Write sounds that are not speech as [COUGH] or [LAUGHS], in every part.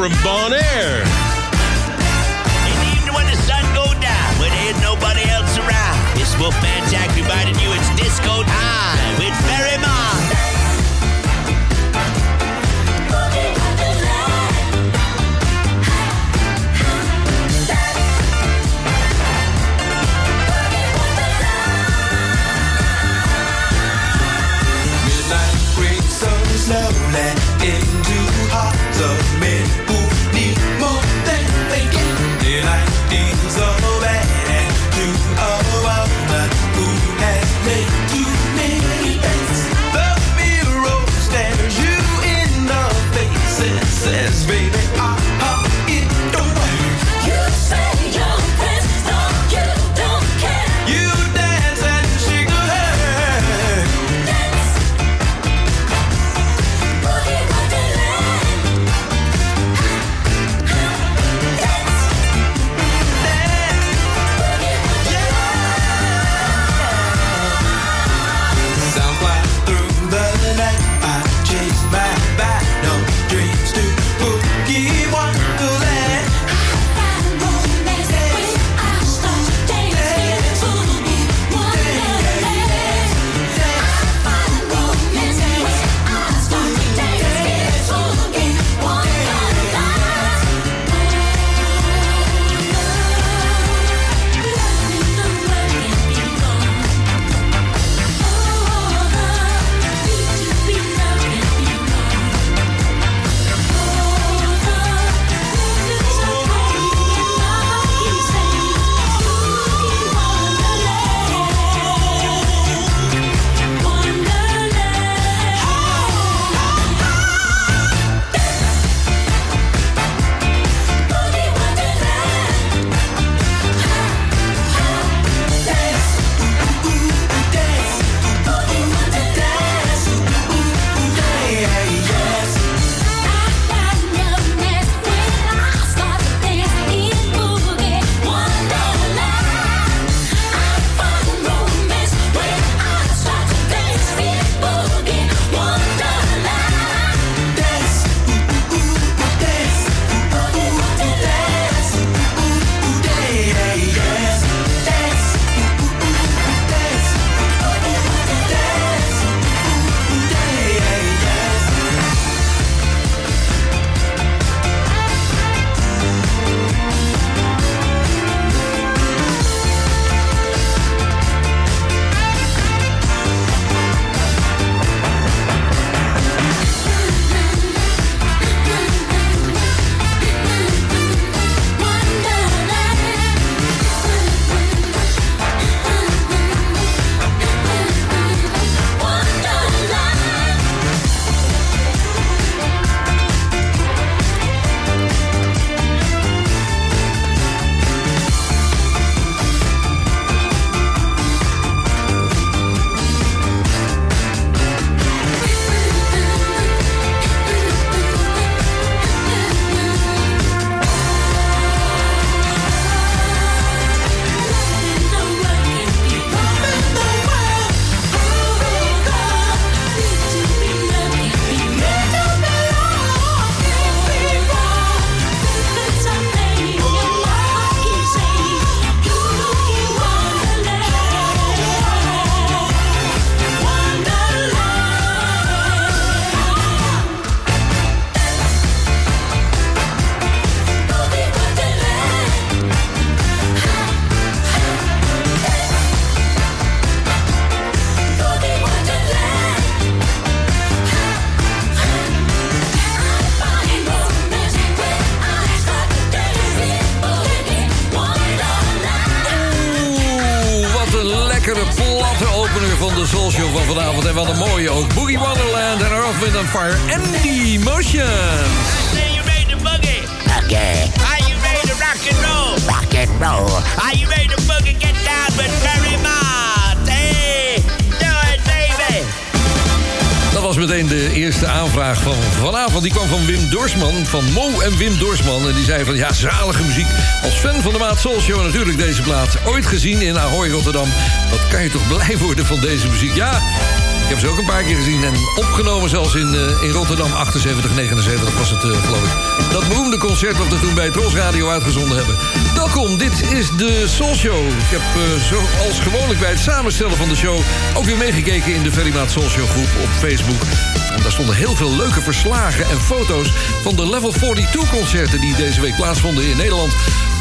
from Bon gezien in Ahoy, Rotterdam. Wat kan je toch blij worden van deze muziek? Ja, Ik heb ze ook een paar keer gezien en opgenomen zelfs in, eh, in Rotterdam 78, 79 was het, eh, geloof ik. Dat beroemde concert wat we toen bij Tros Radio uitgezonden hebben. Welkom, dit is de Soul Show. Ik heb eh, zoals gewoonlijk bij het samenstellen van de show... ook weer meegekeken in de Very Maat Soul Show groep op Facebook. En daar stonden heel veel leuke verslagen en foto's... van de Level 42-concerten die deze week plaatsvonden in Nederland.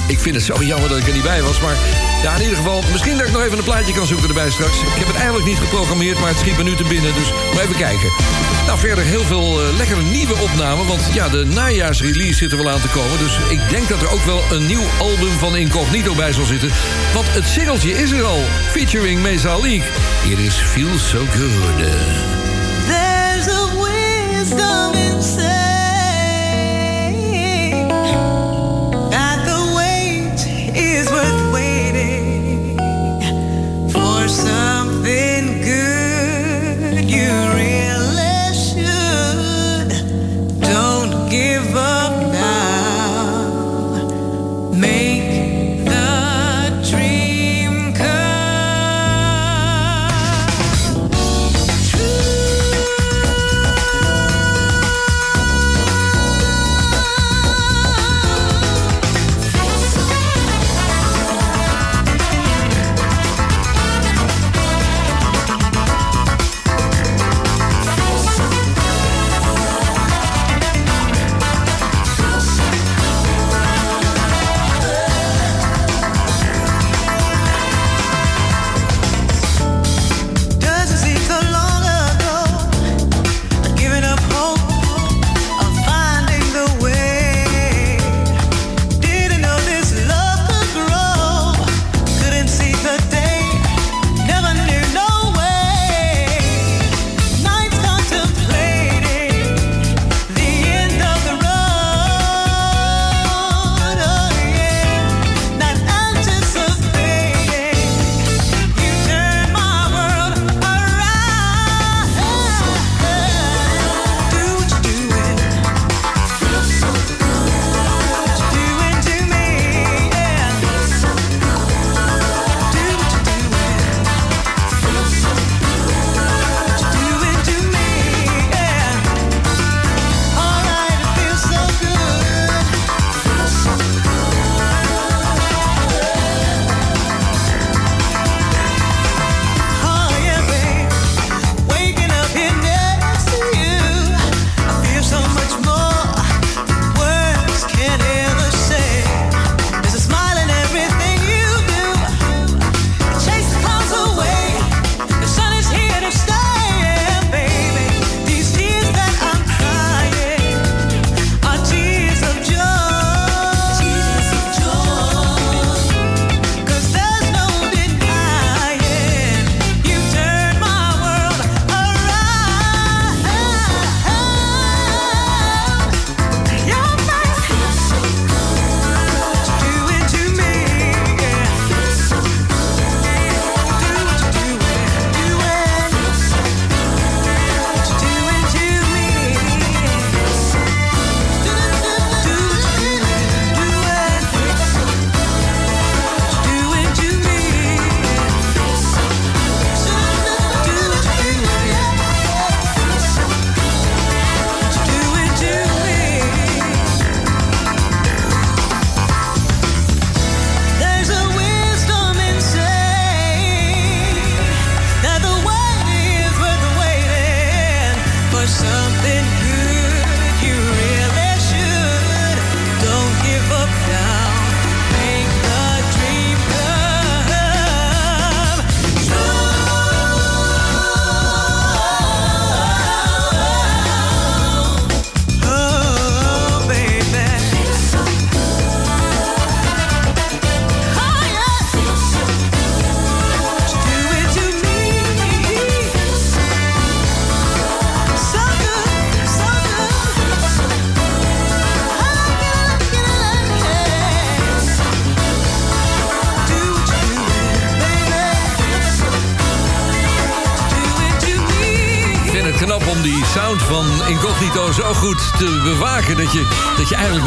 Ik vind het zo jammer dat ik er niet bij was, maar... Ja, in ieder geval, misschien dat ik nog even een plaatje kan zoeken erbij straks. Ik heb het eigenlijk niet geprogrammeerd, maar het schiet me nu te binnen, dus maar even kijken. Nou, verder heel veel eh, lekkere nieuwe opnamen, want ja, de najaarsrelease zit er wel aan te komen. Dus ik denk dat er ook wel een nieuw album van Incognito bij zal zitten. Want het singeltje is er al, featuring Mesa League. Hier is Feel So Good. There's a wisdom in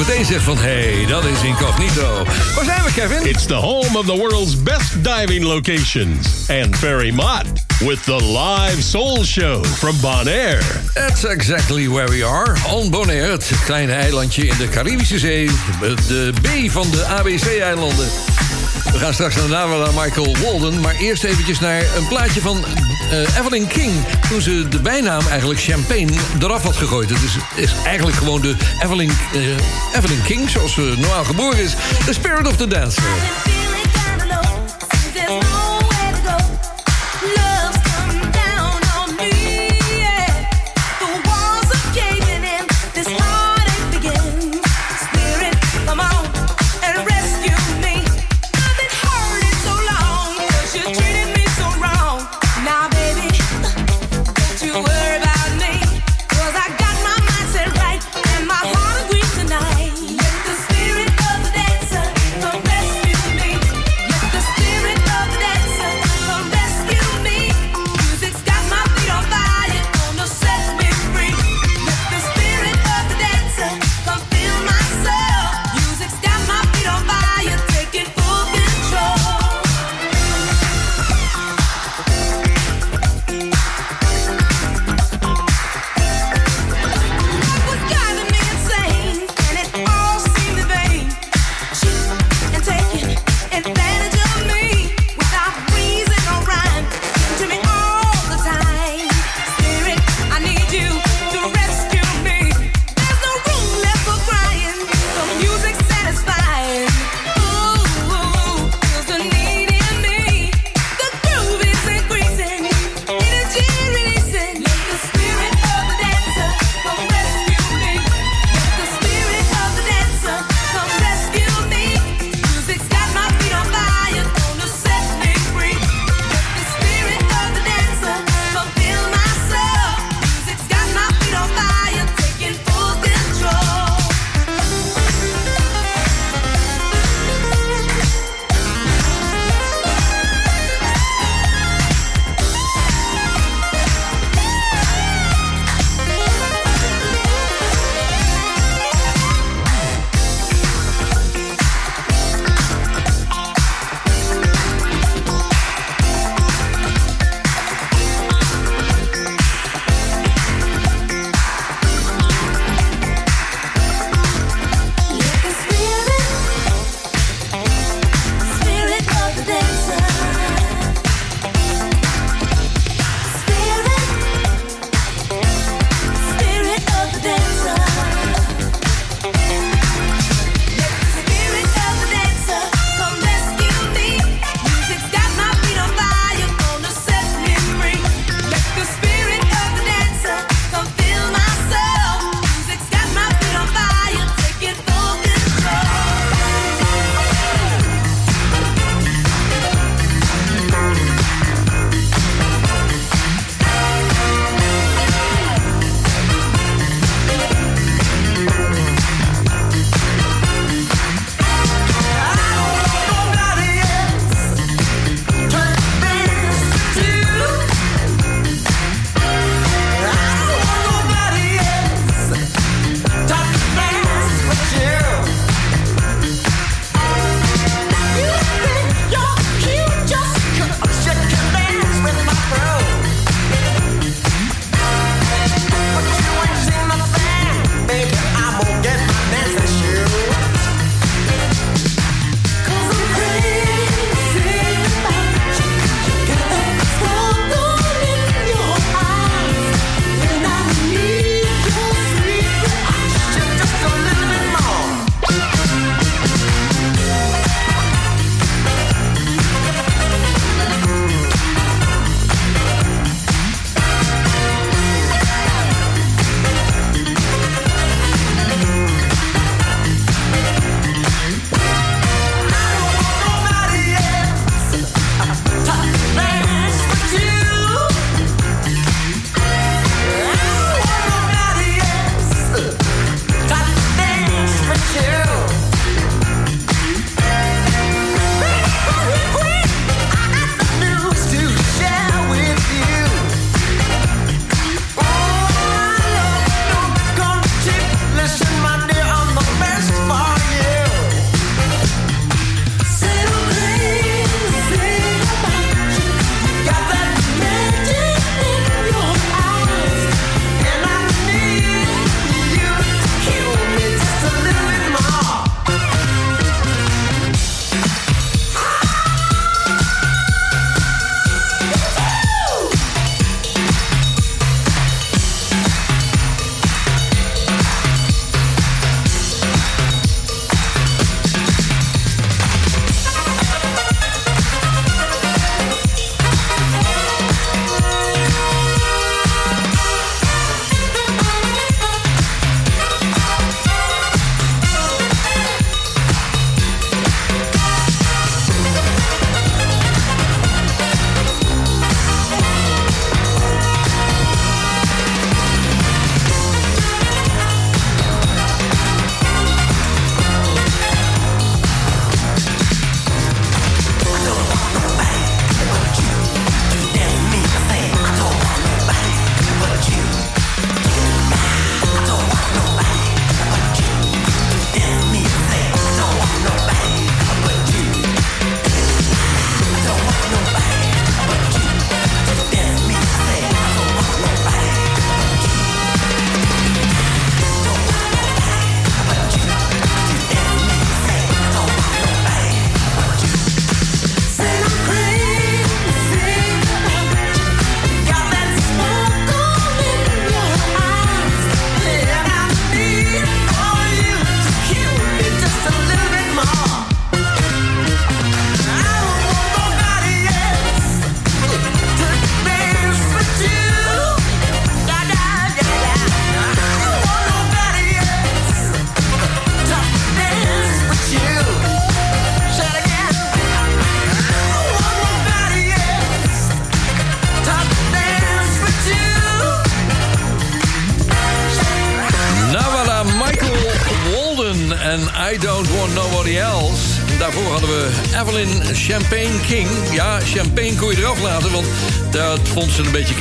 meteen zegt van... hé, hey, dat is Incognito. Waar zijn we, Kevin? It's the home of the world's best diving locations and Ferry Mott. with the live soul show from Bonaire. That's exactly where we are. On Bonaire, het kleine eilandje in de Caribische Zee. De B van de ABC-eilanden. We gaan straks naar Michael Walden. Maar eerst eventjes naar een plaatje van eh, Evelyn King. Toen ze de bijnaam eigenlijk Champagne eraf had gegooid. Het is, is eigenlijk gewoon de Evelyn, eh, Evelyn King, zoals ze normaal geboren is. The Spirit of the Dancer.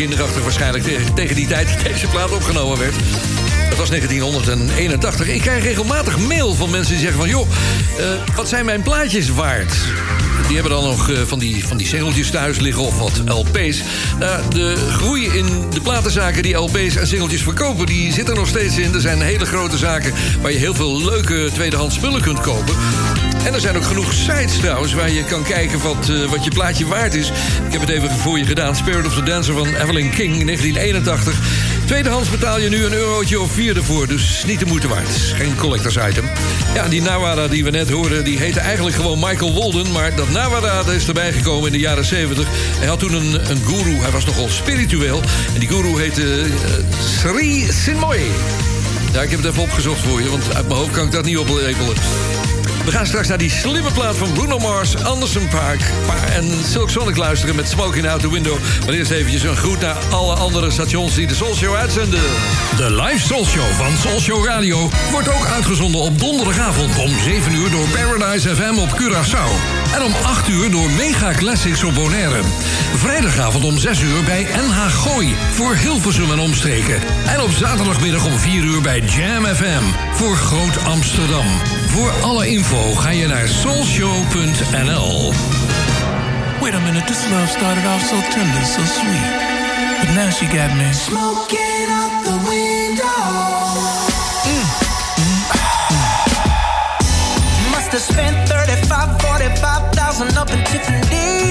Kinderachtig waarschijnlijk... tegen, die tijd dat deze plaat opgenomen werd. Dat was 1981. Ik krijg regelmatig mail van mensen die zeggen van... joh, eh, wat zijn mijn plaatjes waard? Die hebben dan nog eh, van die, van die singeltjes thuis liggen of wat LP's. Nou, de groei in de platenzaken die LP's en singeltjes verkopen... die zit er nog steeds in. Er zijn hele grote zaken waar je heel veel leuke tweedehands spullen kunt kopen. En er zijn ook genoeg sites trouwens waar je kan kijken wat, eh, wat je plaatje waard is. Ik heb het even voor je gedaan. Spirit of the Dancer van Evelyn King in 1981. Tweedehands betaal je nu een eurotje of vier ervoor. Dus niet de moeite waard. Geen collectors item. Ja, die Nawada die we net hoorden, die heette eigenlijk gewoon Michael Walden. Maar dat Nawada is erbij gekomen in de jaren 70. Hij had toen een, een guru. Hij was nogal spiritueel. En die guru heette eh, Sri Sinmoy. Ja, ik heb het even opgezocht voor je, want uit mijn hoofd kan ik dat niet oplepelen. We gaan straks naar die slimme plaat van Bruno Mars, Anderson Park Pa- en Silk Sonic luisteren met Smoking Out the Window. Maar eerst eventjes een groet naar alle andere stations die de Soul Show uitzenden. De live Soul Show van Soul Show Radio wordt ook uitgezonden op donderdagavond om 7 uur door Paradise FM op Curaçao. En om 8 uur door Mega Classics op Bonaire. Vrijdagavond om 6 uur bij NH Gooi voor Hilversum en omstreken. En op zaterdagmiddag om 4 uur bij Jam FM voor Groot Amsterdam. Voor alle info ga je naar soulshow.nl. Wait a minute, this love started off so tender, so sweet. But now she got me. Smoking out the window. Mm, mm, mm. Must have spent 35, 45,000 up in Tiffany's.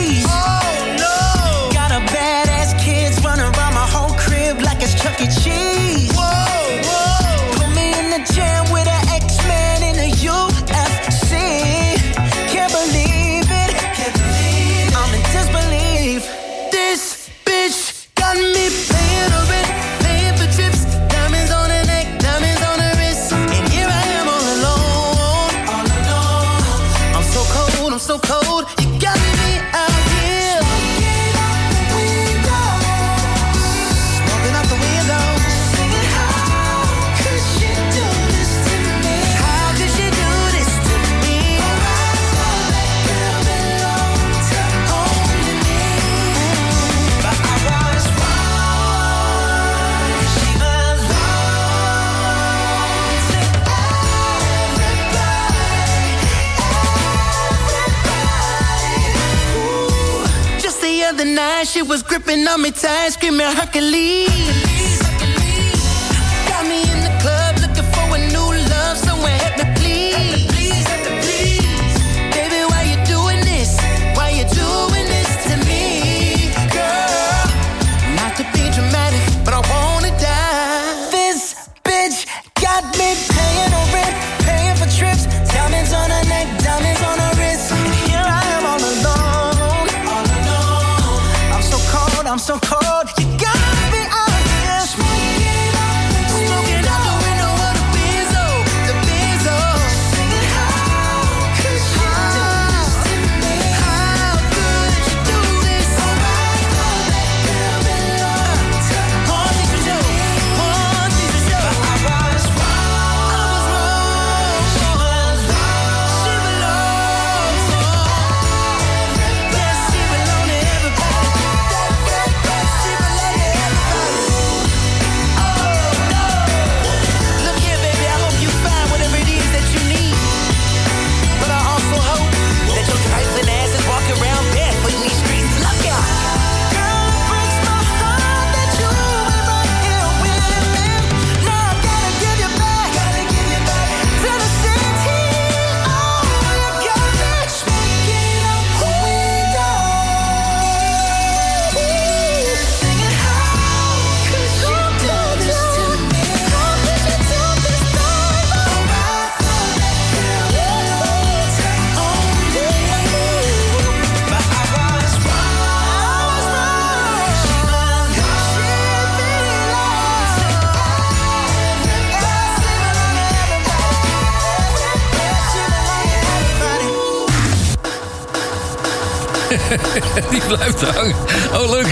She was gripping on me tight, screaming Hercules.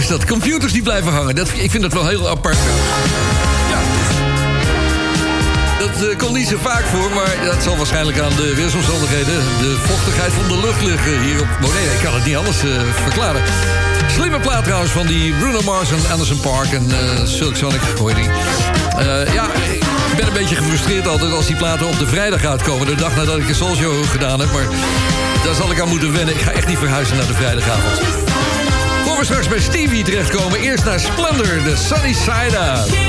Dat. Computers die blijven hangen. Dat, ik vind dat wel heel apart. Ja. Dat eh, komt niet zo vaak voor, maar dat zal waarschijnlijk aan de weersomstandigheden, de vochtigheid van de lucht liggen hier op Bonaire. Ik kan het niet anders eh, verklaren. Slimme plaat trouwens van die Bruno Mars en Anderson Park en eh, Silk Sonic, ja, ik ben een beetje gefrustreerd altijd als die platen op de vrijdag uitkomen. De dag nadat ik een Soul Show gedaan heb, maar daar zal ik aan moeten wennen. Ik ga echt niet verhuizen naar de vrijdagavond. We straks bij Stevie terechtkomen, eerst naar Splendor, de Sunny Side Up.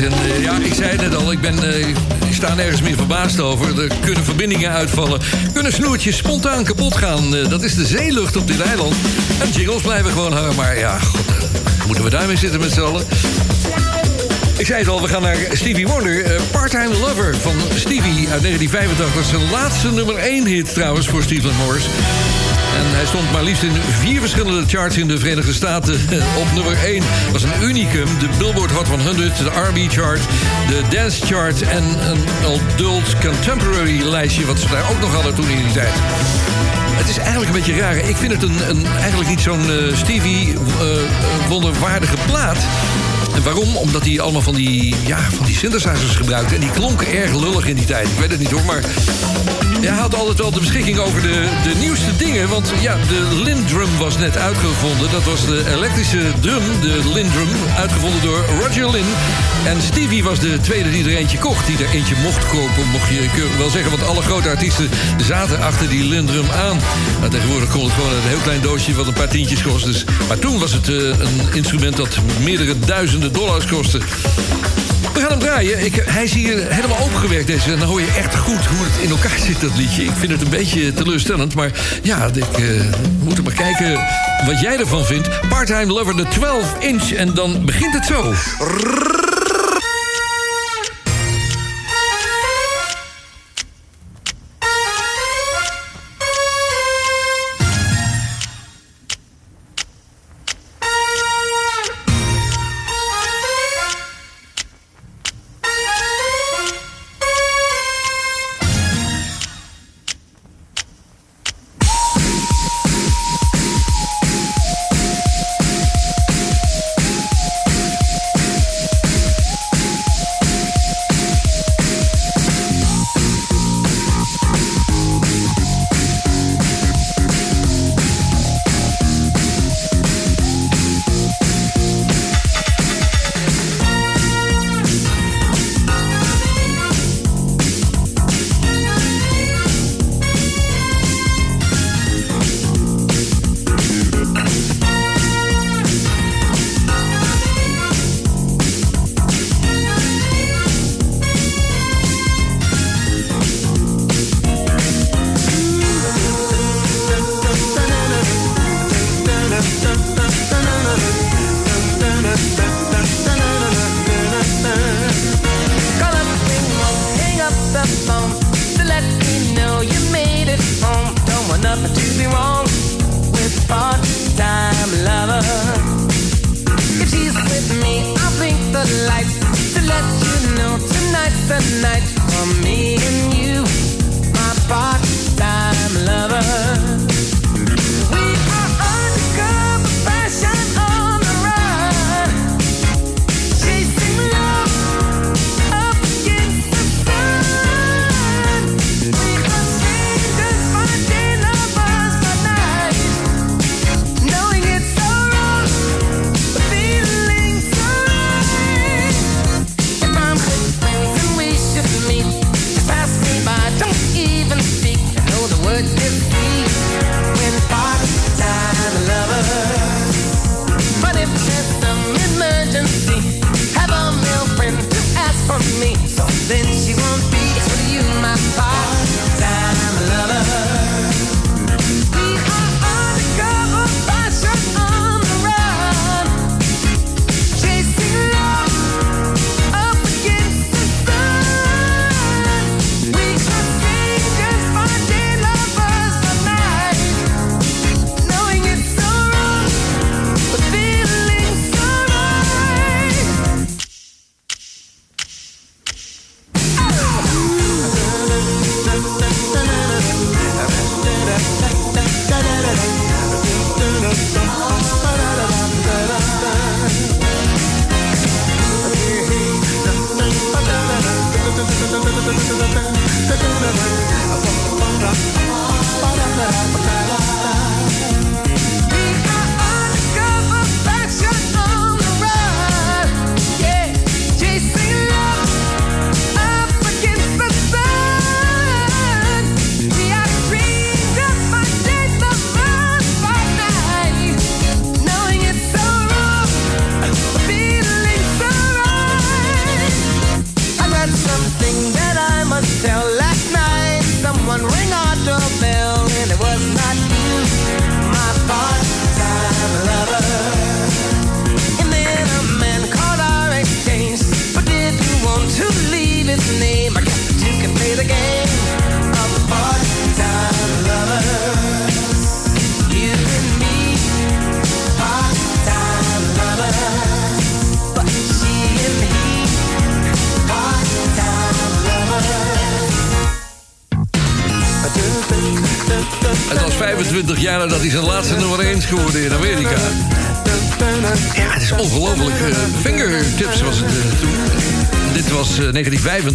En eh, ja, ik zei het al, ik, ben, eh, ik sta nergens meer verbaasd over. Er kunnen verbindingen uitvallen. Kunnen snoertjes spontaan kapot gaan. Eh, dat is de zeelucht op dit eiland. En jingles blijven gewoon hangen. Maar ja, god, moeten we daarmee zitten met z'n allen? Ik zei het al, we gaan naar Stevie Wonder. Part-Time Lover van Stevie uit 1985. Zijn laatste nummer 1 hit trouwens voor Stephen Morris. En hij stond maar liefst in vier verschillende charts in de Verenigde Staten [LAUGHS] op nummer 1. Dat was een unicum. De Billboard Hot 100, de R&B chart, de Dance chart... en een Adult Contemporary lijstje... wat ze daar ook nog hadden toen in die tijd. Het is eigenlijk een beetje raar. Ik vind het een, een, eigenlijk niet zo'n eh, Stevie eh, eh, wonderwaardige plaat. Waarom? Omdat hij allemaal van die, ja, van die synthesizers gebruikte. En die klonken erg lullig in die tijd. Ik weet het niet hoor, maar... Hij had altijd wel de beschikking over de, de nieuwste dingen. Want ja, de Lindrum was net uitgevonden. Dat was de elektrische drum, de Lindrum. Uitgevonden door Roger Lynn. En Stevie was de tweede die er eentje kocht. Die er eentje mocht kopen, mocht je wel zeggen. Want alle grote artiesten zaten achter die Lindrum aan. Nou, tegenwoordig kon het gewoon een heel klein doosje wat een paar tientjes kost. Dus, maar toen was het eh, een instrument dat meerdere duizenden dollars kostte. We gaan hem draaien. Ik, hij is hier helemaal opengewerkt deze. En dan hoor je echt goed hoe het in elkaar zit, dat liedje. Ik vind het een beetje teleurstellend. Maar ja, ik eh, moet maar kijken wat jij ervan vindt. Part-Time Lover, de 12 inch. En dan begint het zo.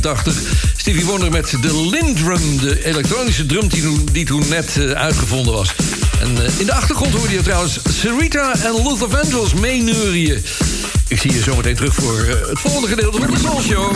1985. Stevie Wonder met de Lindrum, de elektronische drum die, toen- die toen net eh, uitgevonden was. En eh, in de achtergrond hoorde je trouwens Sarita en Luther Vandross meeneurien. Ik zie je zometeen terug voor eh, het volgende gedeelte van de Soul Show.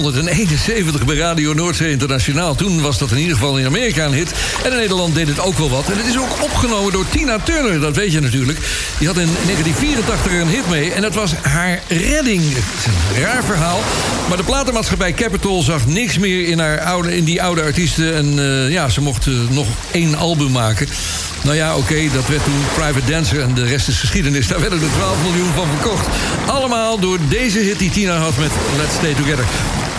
171 bij Radio Noordzee Internationaal. Toen was dat in ieder geval in Amerika een hit. En in Nederland deed het ook wel wat. En het is ook opgenomen door Tina Turner, dat weet je natuurlijk. Die had in 1984 een hit mee en dat was haar redding. Raar verhaal. Maar de platenmaatschappij Capitol zag niks meer in, haar oude, in die oude artiesten. En eh, ja, ze mochten nog één album maken. Nou ja, oké, dat werd toen Private Dancer en de rest is geschiedenis. Daar werden er 12 miljoen van verkocht. Allemaal door deze hit die Tina had met Let's Stay Together.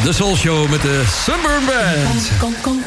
De Soul Show met de Sunburn Band. Con con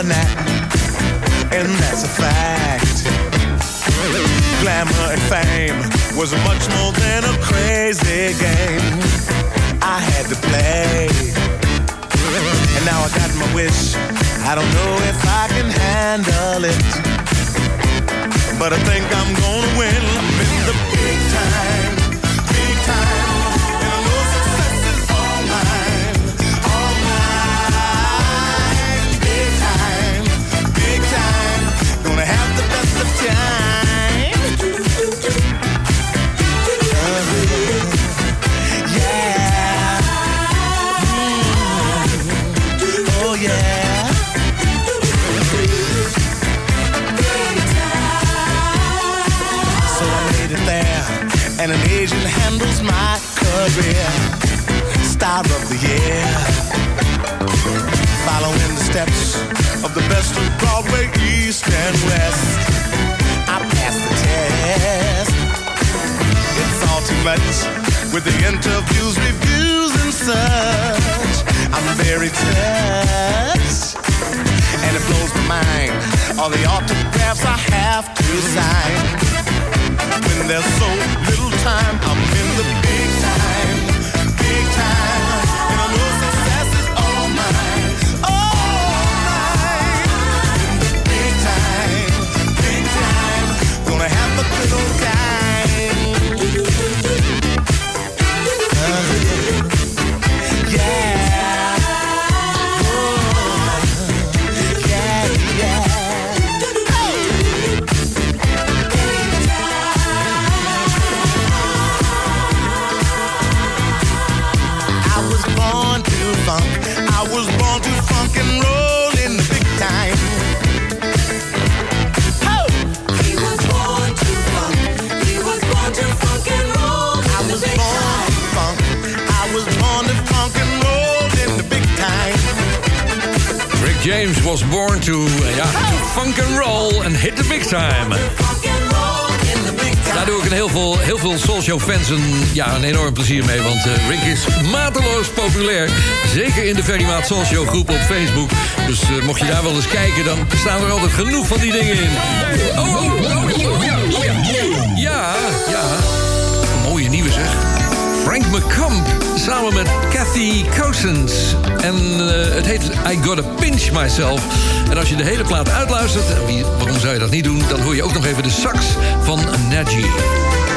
a night, and that's a fact. Glamour and fame was much more than a crazy game I had to play. And now I got my wish. I don't know if I can handle it, but I think I'm gonna win. And handles my career. Star of the year. Following the steps of the best of Broadway, East and West. I passed the test. It's all too much with the interviews, reviews, and such. I'm very touched, and it blows my mind. All the autographs I have to sign. When there's so little time, I'm James was born to, uh, ja, to funk and roll and hit the big time. Daar doe ik een heel veel, heel veel Soulshow fans een, ja, een enorm plezier mee. Want eh, Rick is mateloos populair. Zeker in de Ferry Maat Soulshow groep op Facebook. Dus eh, mocht je daar wel eens kijken, dan staan er altijd genoeg van die dingen in. Oh, oh, oh, oh, ja, oh ja. Ja, ja. Een mooie nieuwe zeg. Frank McCumb samen met Kathy Cousins. En eh, het heet I Gotta Myself. En als je de hele plaat uitluistert, waarom zou je dat niet doen... dan hoor je ook nog even de sax van Najee.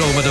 Te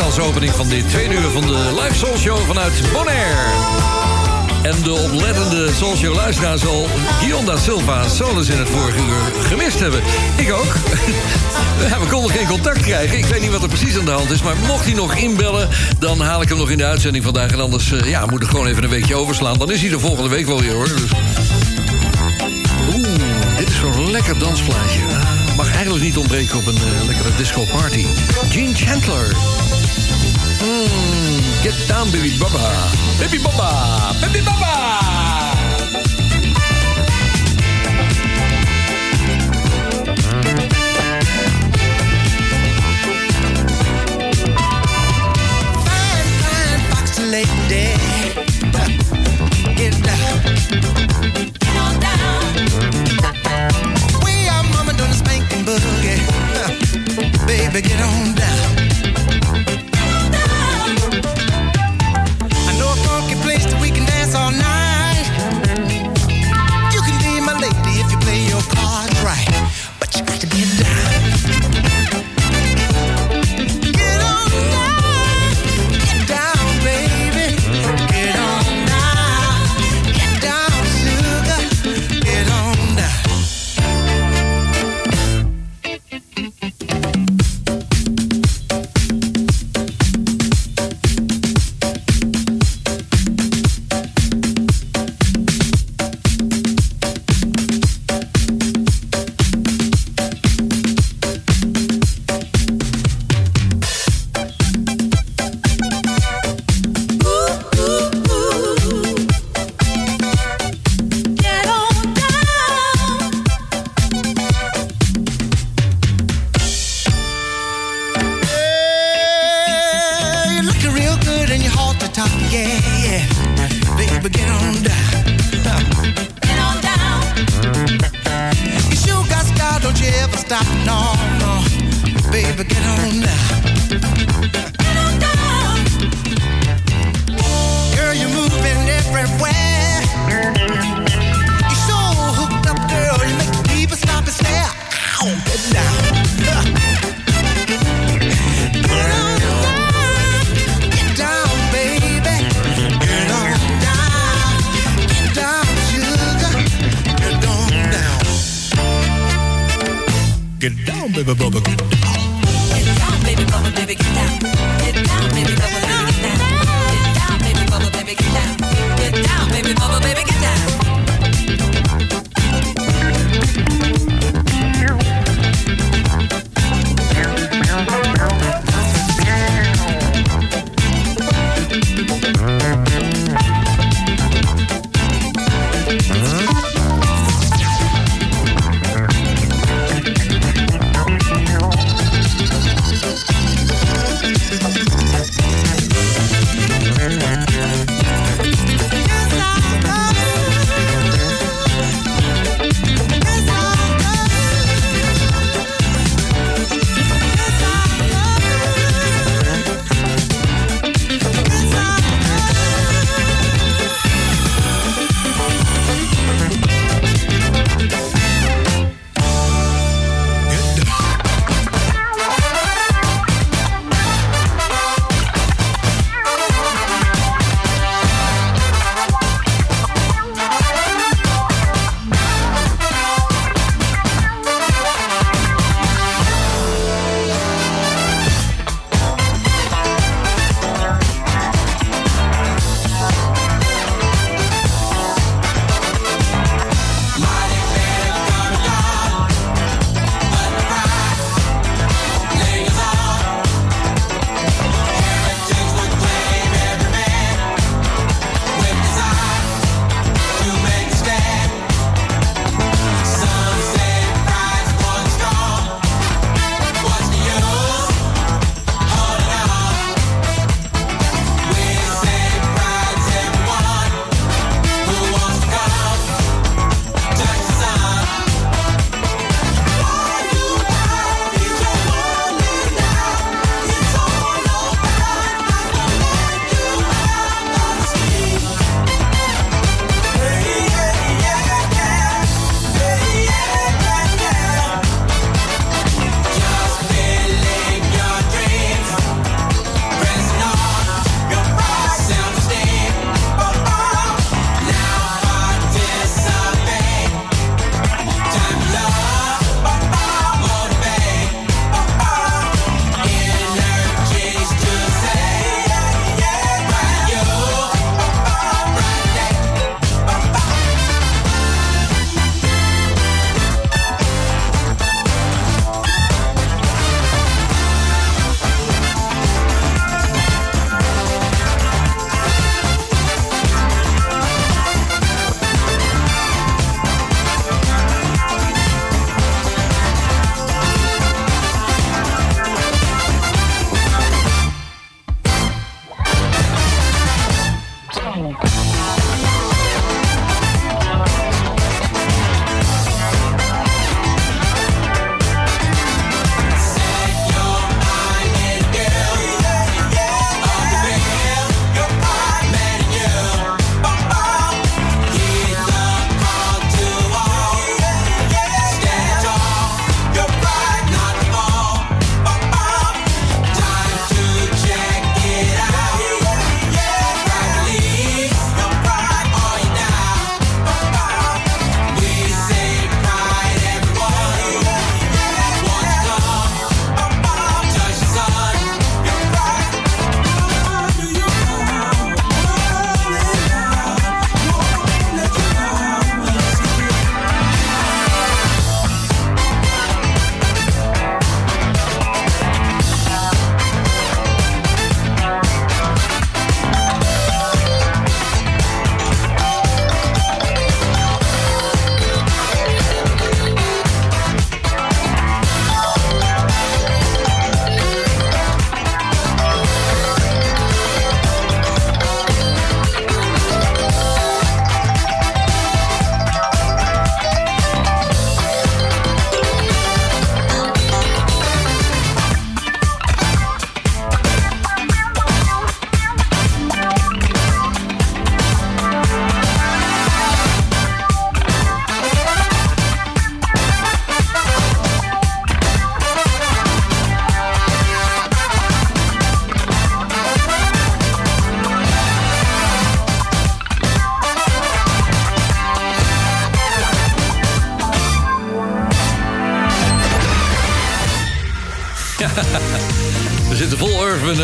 Als opening van dit tweede uur van de live Soul Show vanuit Bonaire. En de oplettende Soul Show luisteraar zal Guillaume da Silva Solis in het vorige uur gemist hebben. Ik ook. [LAUGHS] We konden geen contact krijgen. Ik weet niet wat er precies aan de hand is. Maar mocht hij nog inbellen, dan haal ik hem nog in de uitzending vandaag. En anders eh, ja, moet ik gewoon even een weekje overslaan. Dan is hij de volgende week wel weer hoor. Dus... Oeh, dit is zo'n lekker dansplaatje. Ah, mag eigenlijk niet ontbreken op een eh, lekkere disco party. Gene Chandler. Get down, baby baba. Baby baba, baby baba.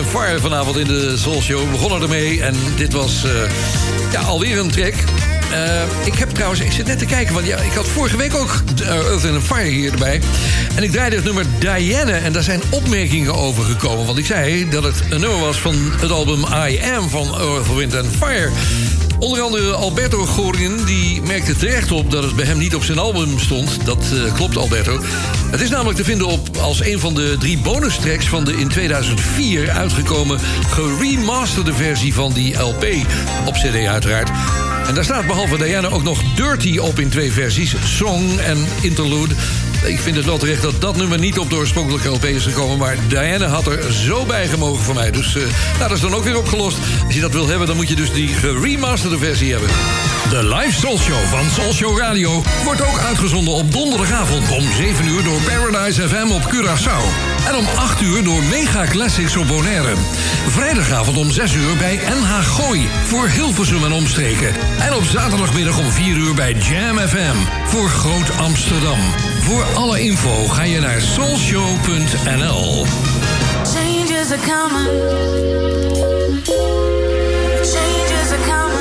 Wind Fire vanavond in de Soul Show. We begonnen ermee en dit was eh, ja, alweer een track. Eh, ik heb trouwens, ik zit net te kijken, want ja, ik had vorige week ook eh, Earth and Fire hier erbij. En ik draaide het nummer Diane en daar zijn opmerkingen over gekomen. Want ik zei dat het een nummer was van het album I Am van Earth, Wind Fire. Onder andere Alberto Gorin die merkte terecht op dat het bij hem niet op zijn album stond. Dat eh, klopt, Alberto. Het is namelijk te vinden op als een van de drie bonus tracks van de in 2004 uitgekomen geremasterde versie van die LP. Op CD uiteraard. En daar staat behalve Diana ook nog Dirty op in twee versies: Song en Interlude. Ik vind het wel terecht dat dat nummer niet op de oorspronkelijke LP is gekomen. Maar Diana had er zo bij gemogen voor mij. Dus eh, nou, dat is dan ook weer opgelost. Als je dat wil hebben, dan moet je dus die geremasterde versie hebben. De live Soul Show van Soul Show Radio wordt ook uitgezonden op donderdagavond om 7 uur door Paradise FM op Curaçao. En om 8 uur door Mega Classics op Bonaire. Vrijdagavond om 6 uur bij NH Gooi voor Hilversum en omstreken. En op zaterdagmiddag om 4 uur bij Jam FM voor Groot Amsterdam. Voor alle info ga je naar soulshow.nl. Changes are coming. Changes are coming.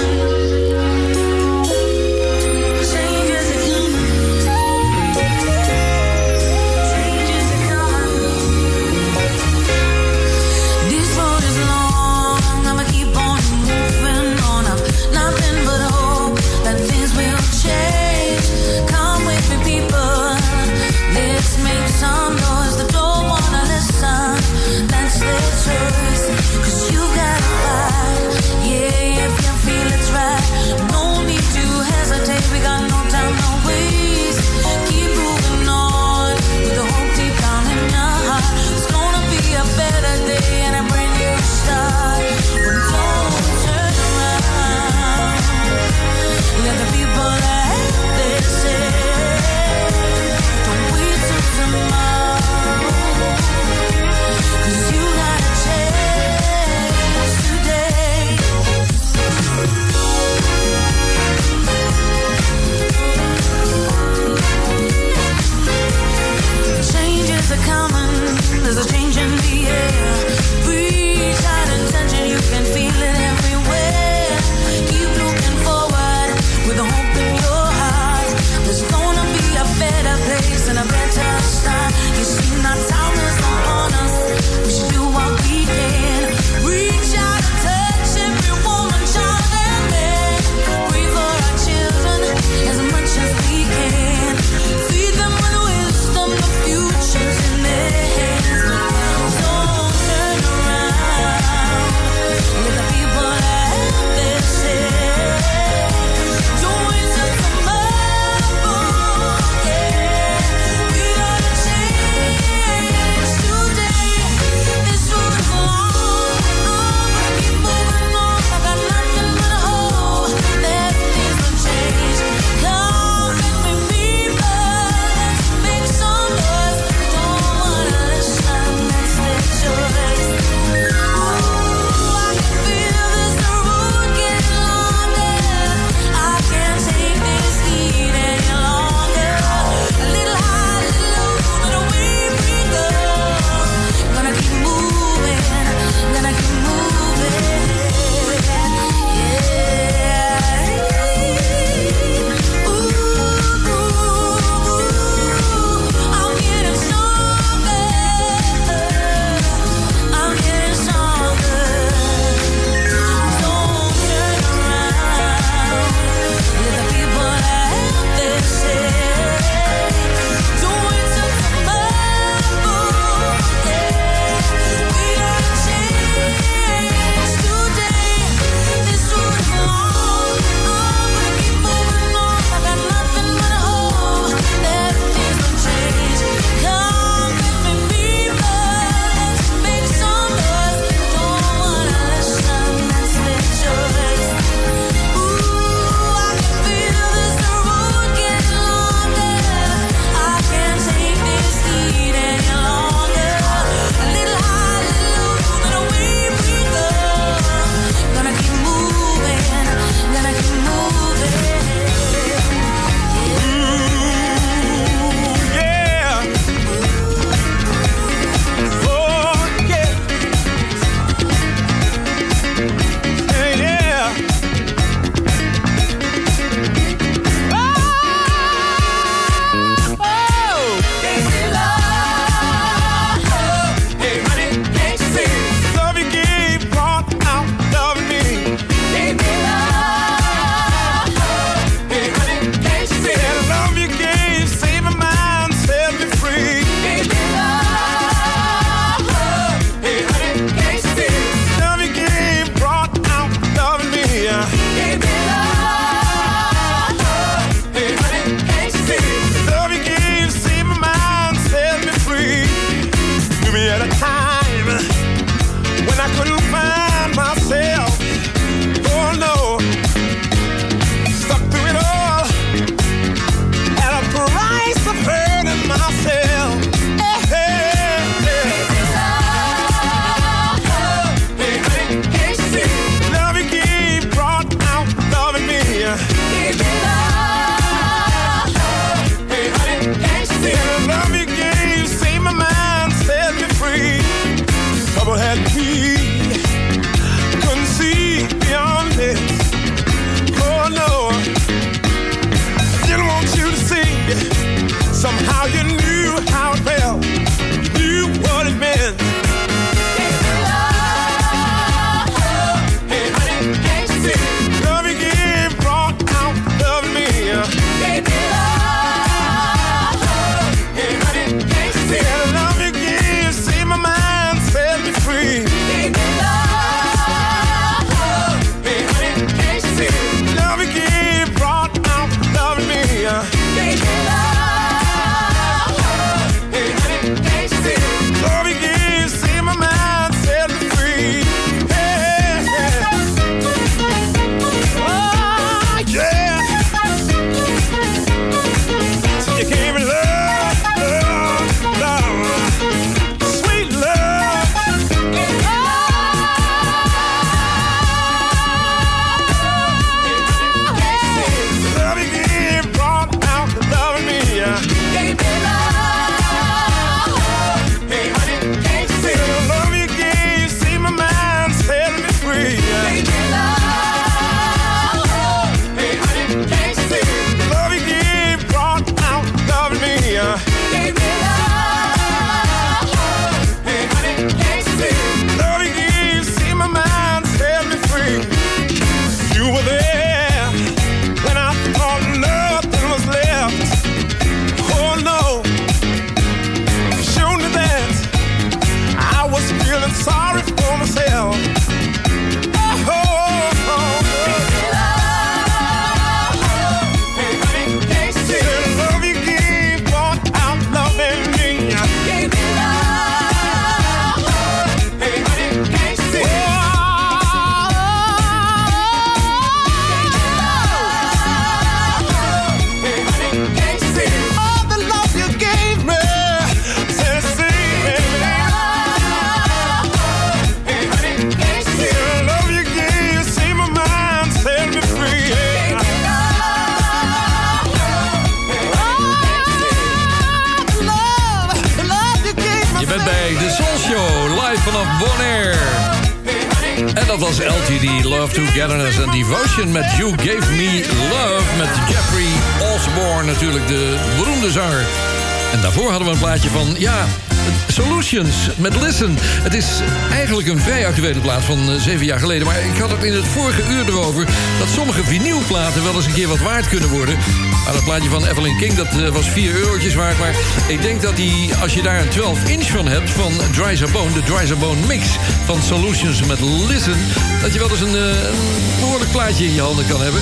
Solutions met Listen. Het is eigenlijk een vrij actuele plaat van eh, zeven jaar geleden... maar ik had het in het vorige uur erover... dat sommige vinylplaten wel eens een keer wat waard kunnen worden. Maar dat plaatje van Evelyn King, dat eh, was 4 eurotjes waard... maar ik denk dat die, als je daar een 12-inch van hebt... van Dry Bone, de Dry Bone mix van Solutions met Listen... dat je wel eens een, eh, een behoorlijk plaatje in je handen kan hebben...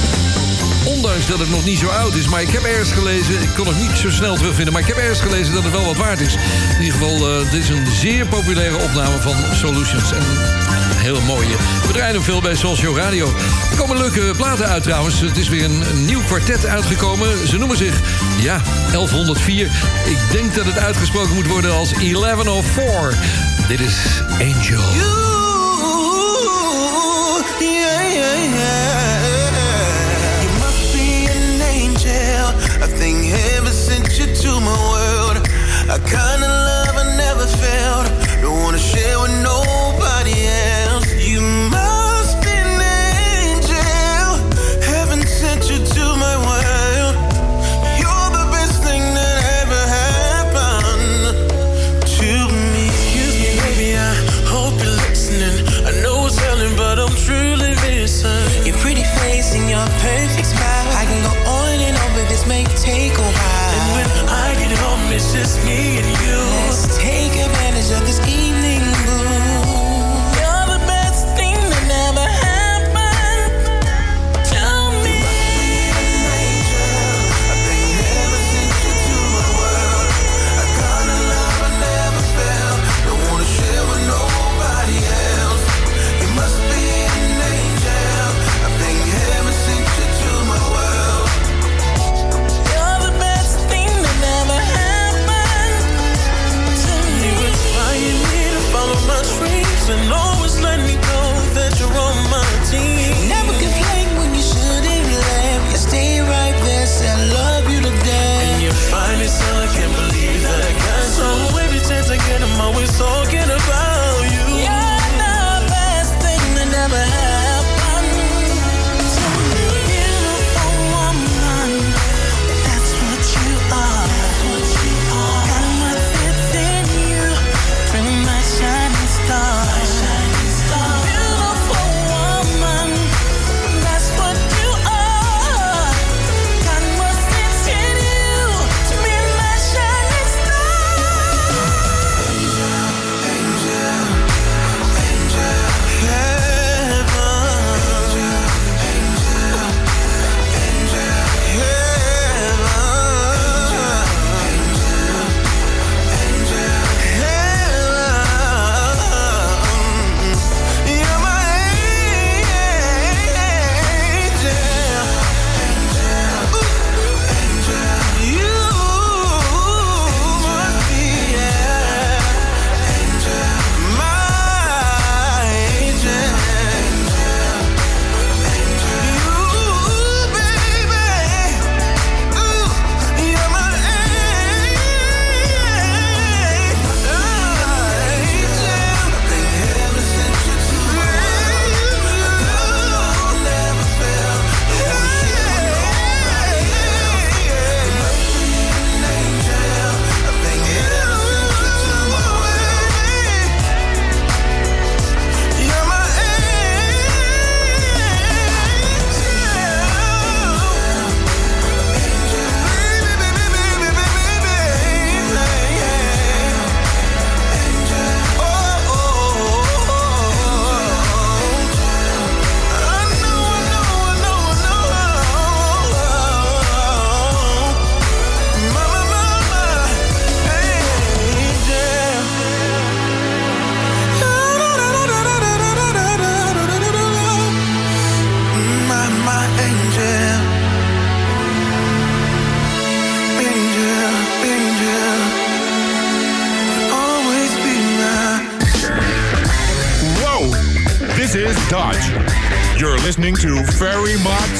Ondanks dat het nog niet zo oud is. Maar ik heb ergens gelezen, ik kon het niet zo snel terugvinden... maar ik heb ergens gelezen dat het wel wat waard is. In ieder geval, eh, dit is een zeer populaire opname van Solutions. En heel mooie. We draaien veel bij Soulshow Radio. Er komen leuke platen uit trouwens. Het is weer een, een nieuw kwartet uitgekomen. Ze noemen zich, ja, 1104. Ik denk dat het uitgesproken moet worden als 1104. Dit is Angel. You to my world. A kind of love I never felt. Don't wanna share with nobody else. It's just me and you. Let's take advantage of this evening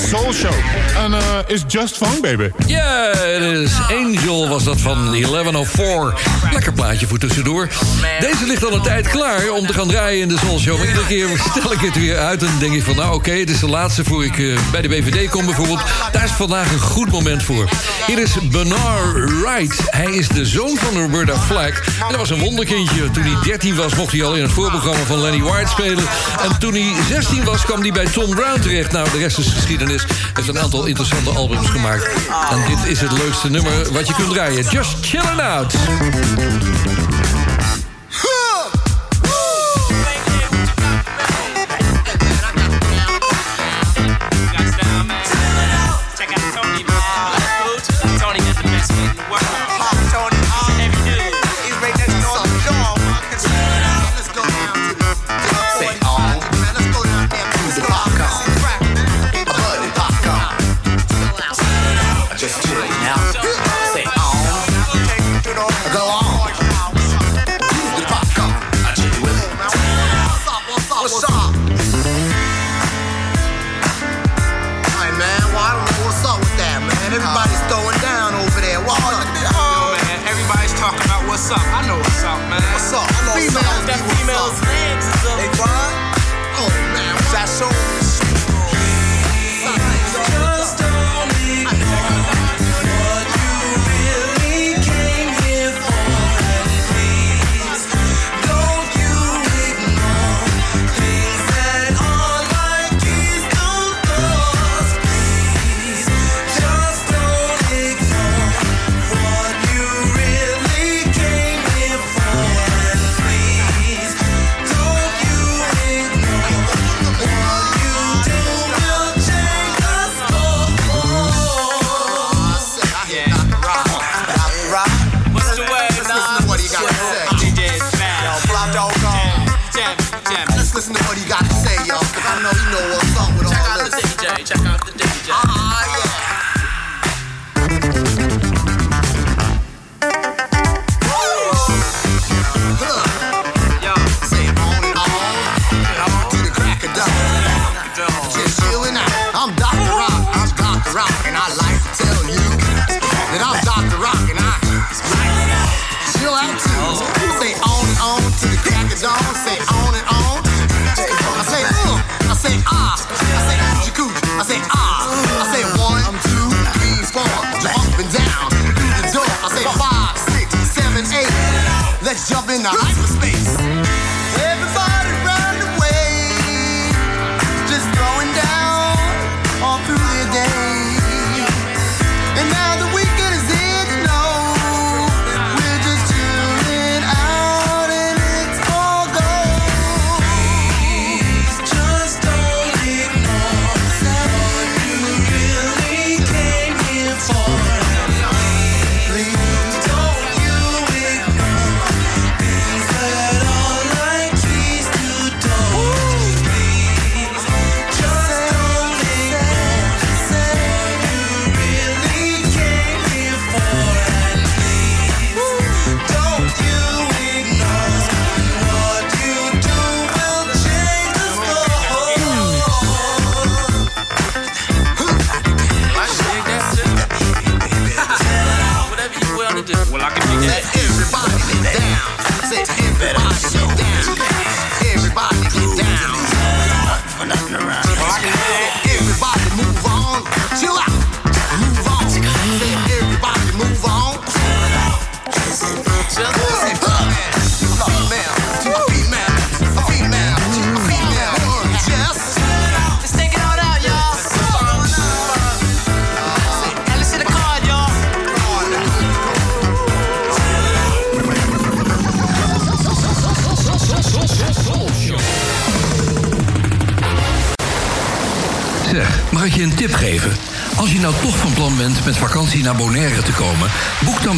Soul Show. is Just Fun, baby. Ja, yeah, is Angel was dat van 1104. Lekker plaatje voor tussendoor. Deze ligt al een tijd klaar om te gaan draaien in de Soul Show. Maar iedere keer stel ik het weer uit en denk ik van... nou oké, het is de laatste voor ik eh, bij de BVD kom bijvoorbeeld. Daar is vandaag een goed moment voor. Hier is Bernard Wright. Hij is de zoon van Roberta Flack. En dat was een wonderkindje. Toen hij 13 was, mocht hij al in het voorprogramma van Lenny White spelen. En toen hij 16 was, kwam hij bij Tom Brown terecht. Nou, de rest is geschiedenis. Er zijn een aantal interessante albums gemaakt. En dit is het leukste nummer wat je kunt draaien. Just chillin' out.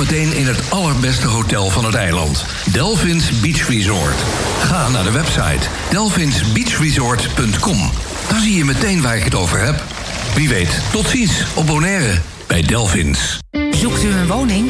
meteen in het allerbeste hotel van het eiland. Delphins Beach Resort. Ga naar de website delphinsbeachresort.com. Dan zie je meteen waar ik het over heb. Wie weet, tot ziens op Bonaire bij Delphins. Zoekt u een woning?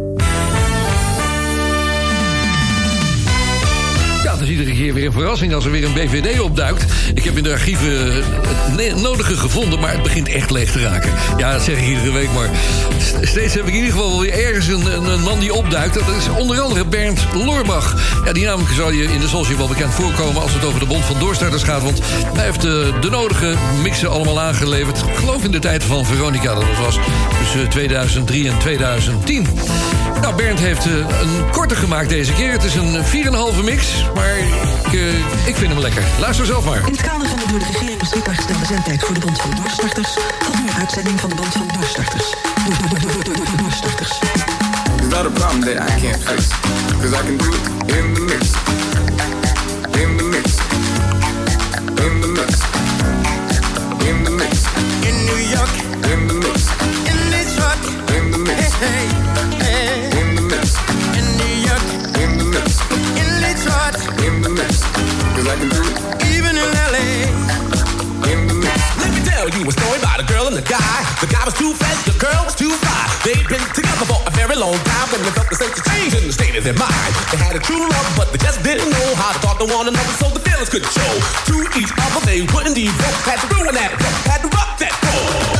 Iedere keer weer een verrassing als er weer een BVD opduikt. Ik heb in de archieven het ne- nodige gevonden, maar het begint echt leeg te raken. Ja, dat zeg ik iedere week, maar st- steeds heb ik in ieder geval weer ergens een, een, man die opduikt. Dat is onder andere Bernd Loorbach. Ja, die naam zal je in de Soulshow wel bekend voorkomen als het over de Bond van Doorstarters gaat. Want hij heeft eh, de nodige mixen allemaal aangeleverd. Ik geloof in de tijd van Veronica, dat was tussen 2003 en 2010. Nou, Bernd heeft eh, een korte gemaakt deze keer. Het is een 4,5 mix, maar ik, eh, ik vind hem lekker. Luister zelf maar. In het kader van de door de regering beschikbaar gestelde zendtijd voor de Bond van Doorstarters... volgt nu een uitzending van de Bond van Doorstarters. Door, door, door, door, door, door, doorstarters. It's not a problem that I can't fix. Cause I can do it in the mix. And a guy. The guy was too fast, the girl was too fly. They'd been together for a very long time, and they felt the sense of change in the state of their mind. They had a true love, but they just didn't know how to talk to one another, so the feelings could show. To each other, they wouldn't evoke. Had to ruin that, had to rock that.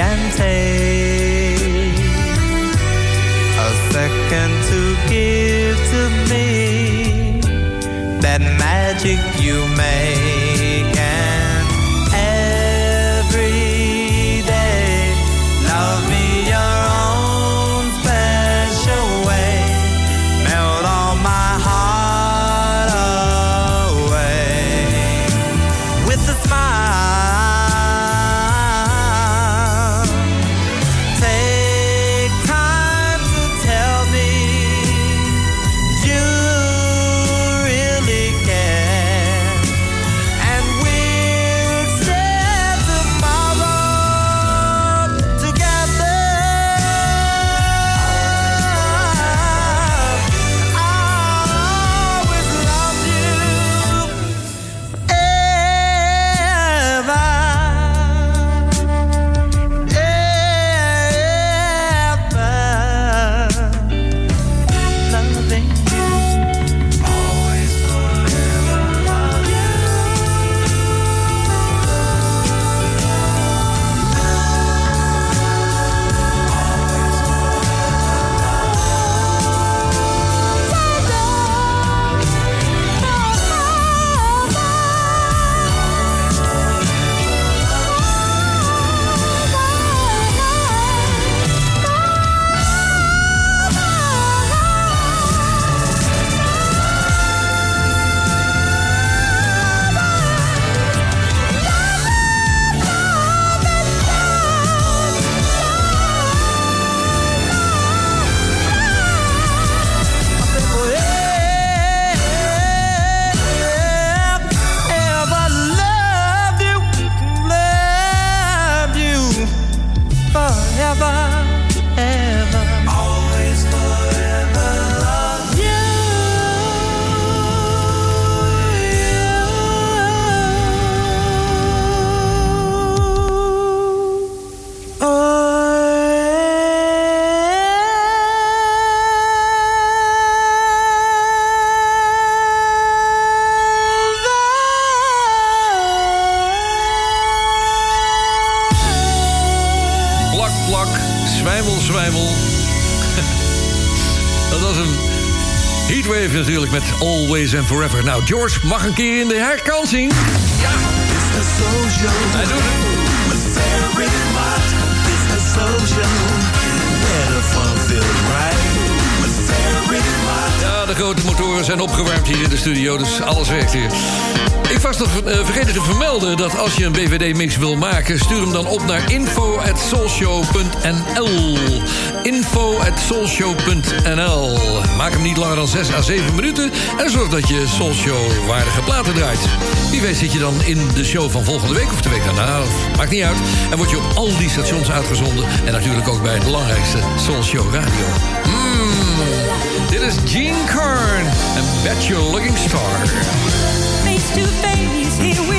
and take a second to give to me that magic you made. Mag een keer in de herkansing. Ja! Ja, de grote motoren zijn opgewarmd hier in de studio, dus alles werkt hier. Ik was nog eh, vergeten te vermelden dat als je een BVD-mix wil maken... stuur hem dan op naar info.soulshow.nl info.soulshow.nl Maak hem niet langer dan 6 à 7 minuten... en zorg dat je Soulshow-waardige platen draait. Wie weet zit je dan in de show van volgende week of de week daarna. Maakt niet uit. En word je op al die stations uitgezonden... en natuurlijk ook bij het belangrijkste Soulshow Radio. Mm, dit is Gene Kern en Bet You're Looking Star. Face to face, here we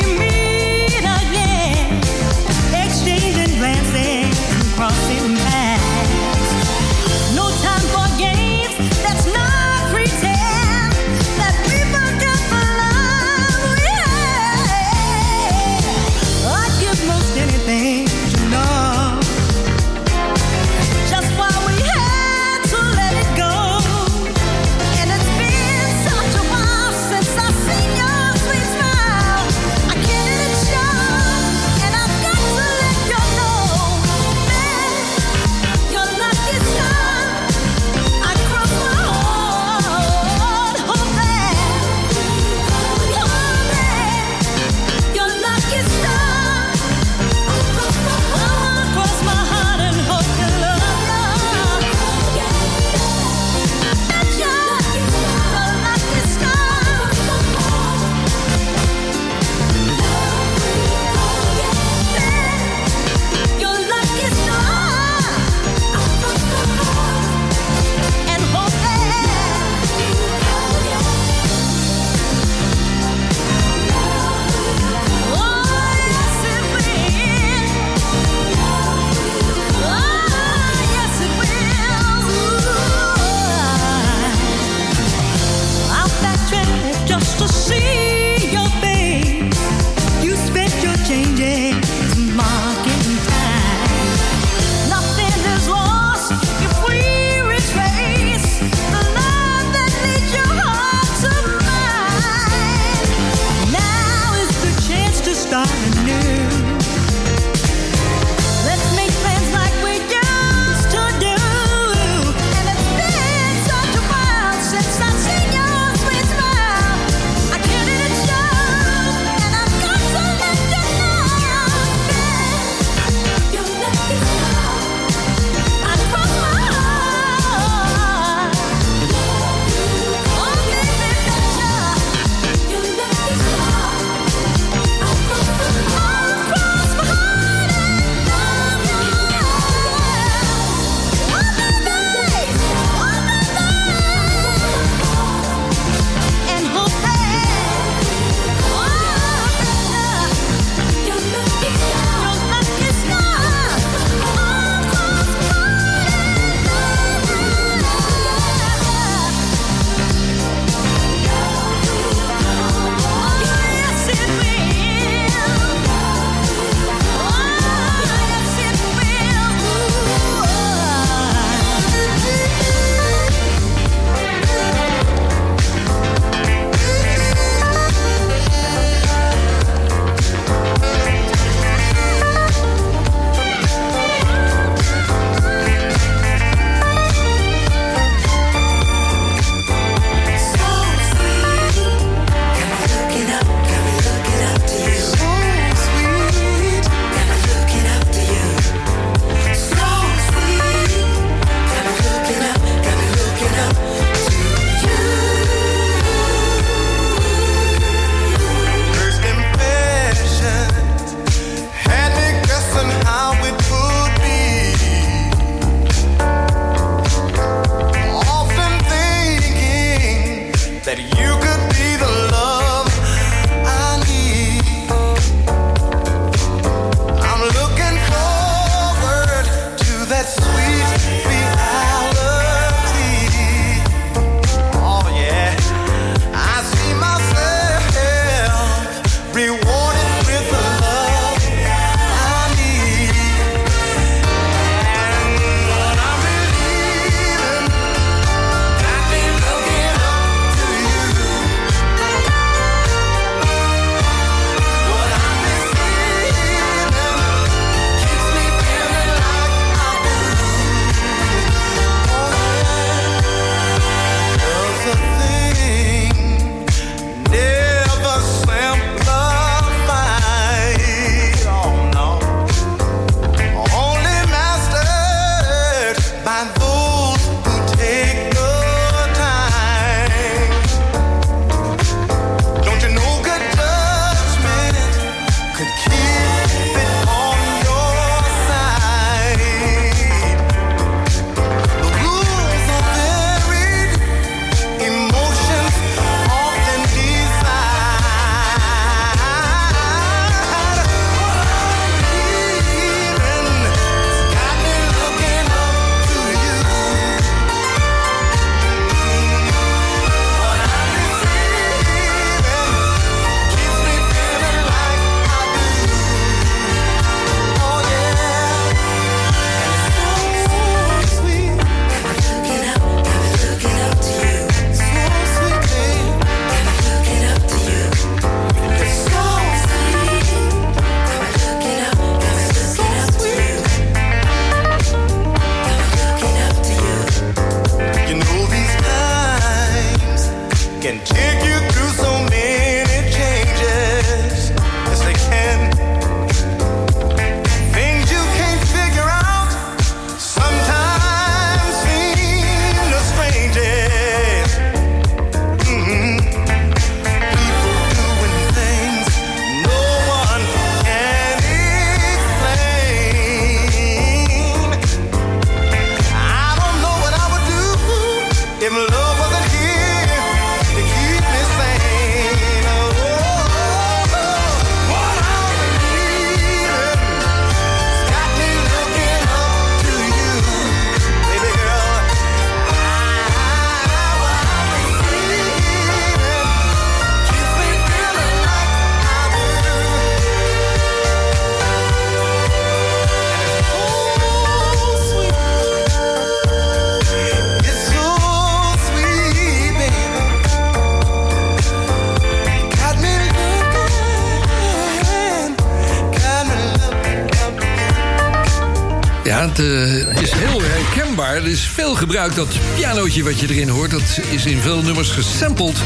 gebruikt. Dat pianootje wat je erin hoort, dat is in veel nummers gesampled.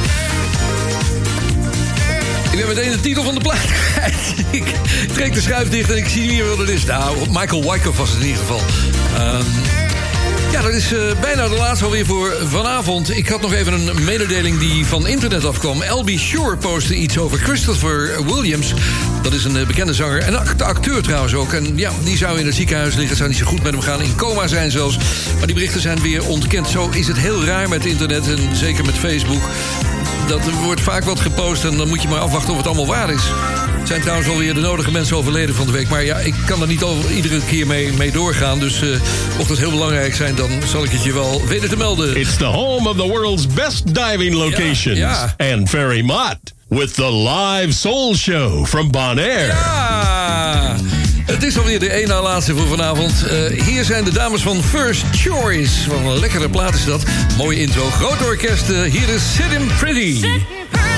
Ik ben meteen de titel van de plaat. [LAUGHS] Ik trek de schuif dicht en ik zie meer wat het is. Nou, Michael Wyckoff was het in ieder geval. Ehm, ja, dat is eh, bijna de laatste alweer voor vanavond. Ik had nog even een mededeling die van internet afkwam. LB Shore postte iets over Christopher Williams. Dat is een eh, bekende zanger en act- acteur trouwens ook. En ja, die zou in het ziekenhuis liggen. Het zou niet zo goed met hem gaan. In coma zijn zelfs. Maar die berichten zijn weer ontkend. Zo is het heel raar met internet en zeker met Facebook. Dat wordt vaak wat gepost en dan moet je maar afwachten of het allemaal waar is. Er zijn trouwens alweer de nodige mensen overleden van de week. Maar ja, ik kan er niet over, iedere keer mee, mee doorgaan. Dus eh, mocht het heel belangrijk zijn, dan zal ik het je wel weten te melden. It's the home of the world's best diving locations. Ja, And Ferry Mott with the live soul show from Bonaire. Ja! Het is alweer de één na laatste voor vanavond. Eh, hier zijn de dames van First Choice. Wat een lekkere plaat is dat. Mooie intro. Groot orkest. eh, hier is Sitting Pretty. Riding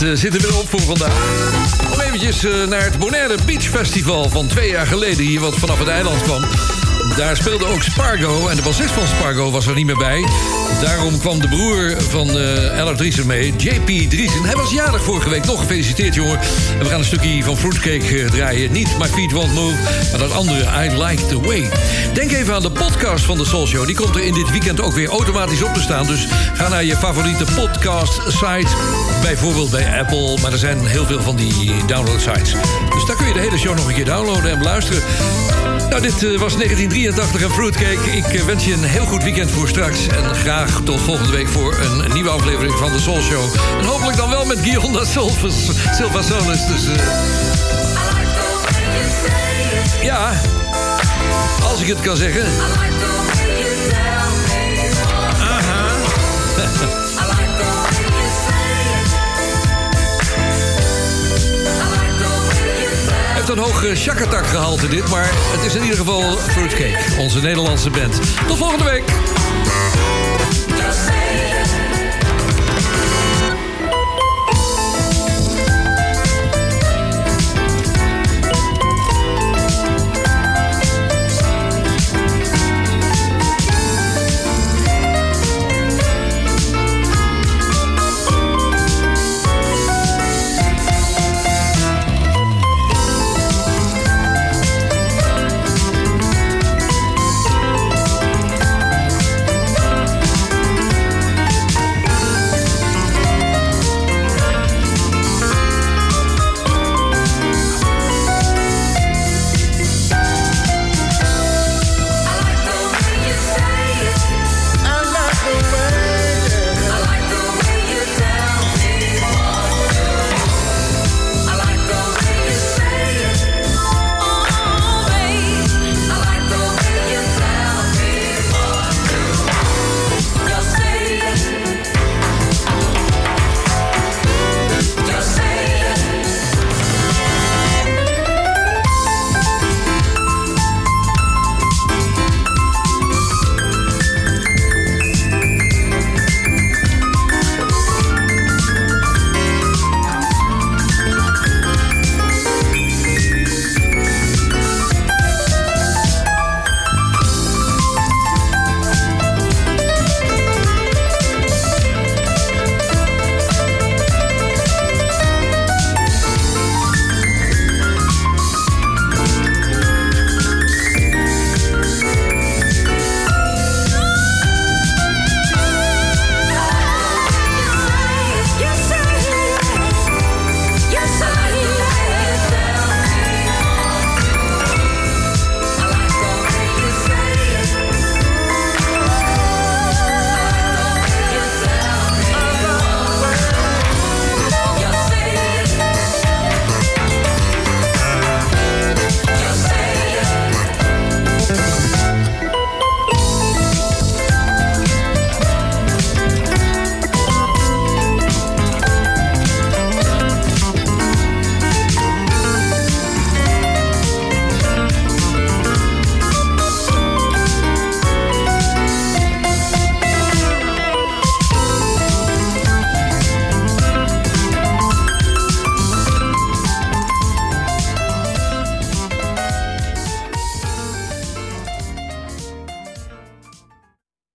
zit er weer op voor vandaag. Om eventjes eh, naar het Bonaire Beach Festival van twee jaar geleden... hier wat vanaf het eiland kwam. Daar speelde ook Spargo en de bassist van Spargo was er niet meer bij. Daarom kwam de broer van uh, Ella Driesen mee, JP Driesen. Hij was jarig vorige week. Nog gefeliciteerd, jongen. En we gaan een stukje van Fruitcake eh, draaien. Niet My Feet Won't Move, maar dat andere I Like The Way. Denk even aan de podcast van de Soul Show. Die komt er in dit weekend ook weer automatisch op te staan. Dus ga naar je favoriete podcast site. Bijvoorbeeld bij Apple. Maar er zijn heel veel van die download sites. Dus daar kun je de hele show nog een keer downloaden en beluisteren. Nou, dit eh, was 1983 en Fruitcake. Ik wens je een heel goed weekend voor straks. En tot volgende week voor een nieuwe aflevering van de Soul Show. En hopelijk dan wel met Gionda Silva Solis. Dus, eh, ja, als ik het kan zeggen. Aha. heeft een hoog uh, shakatak gehalte dit, maar het is in ieder geval Fruitcake, onze Nederlandse band. Tot volgende week.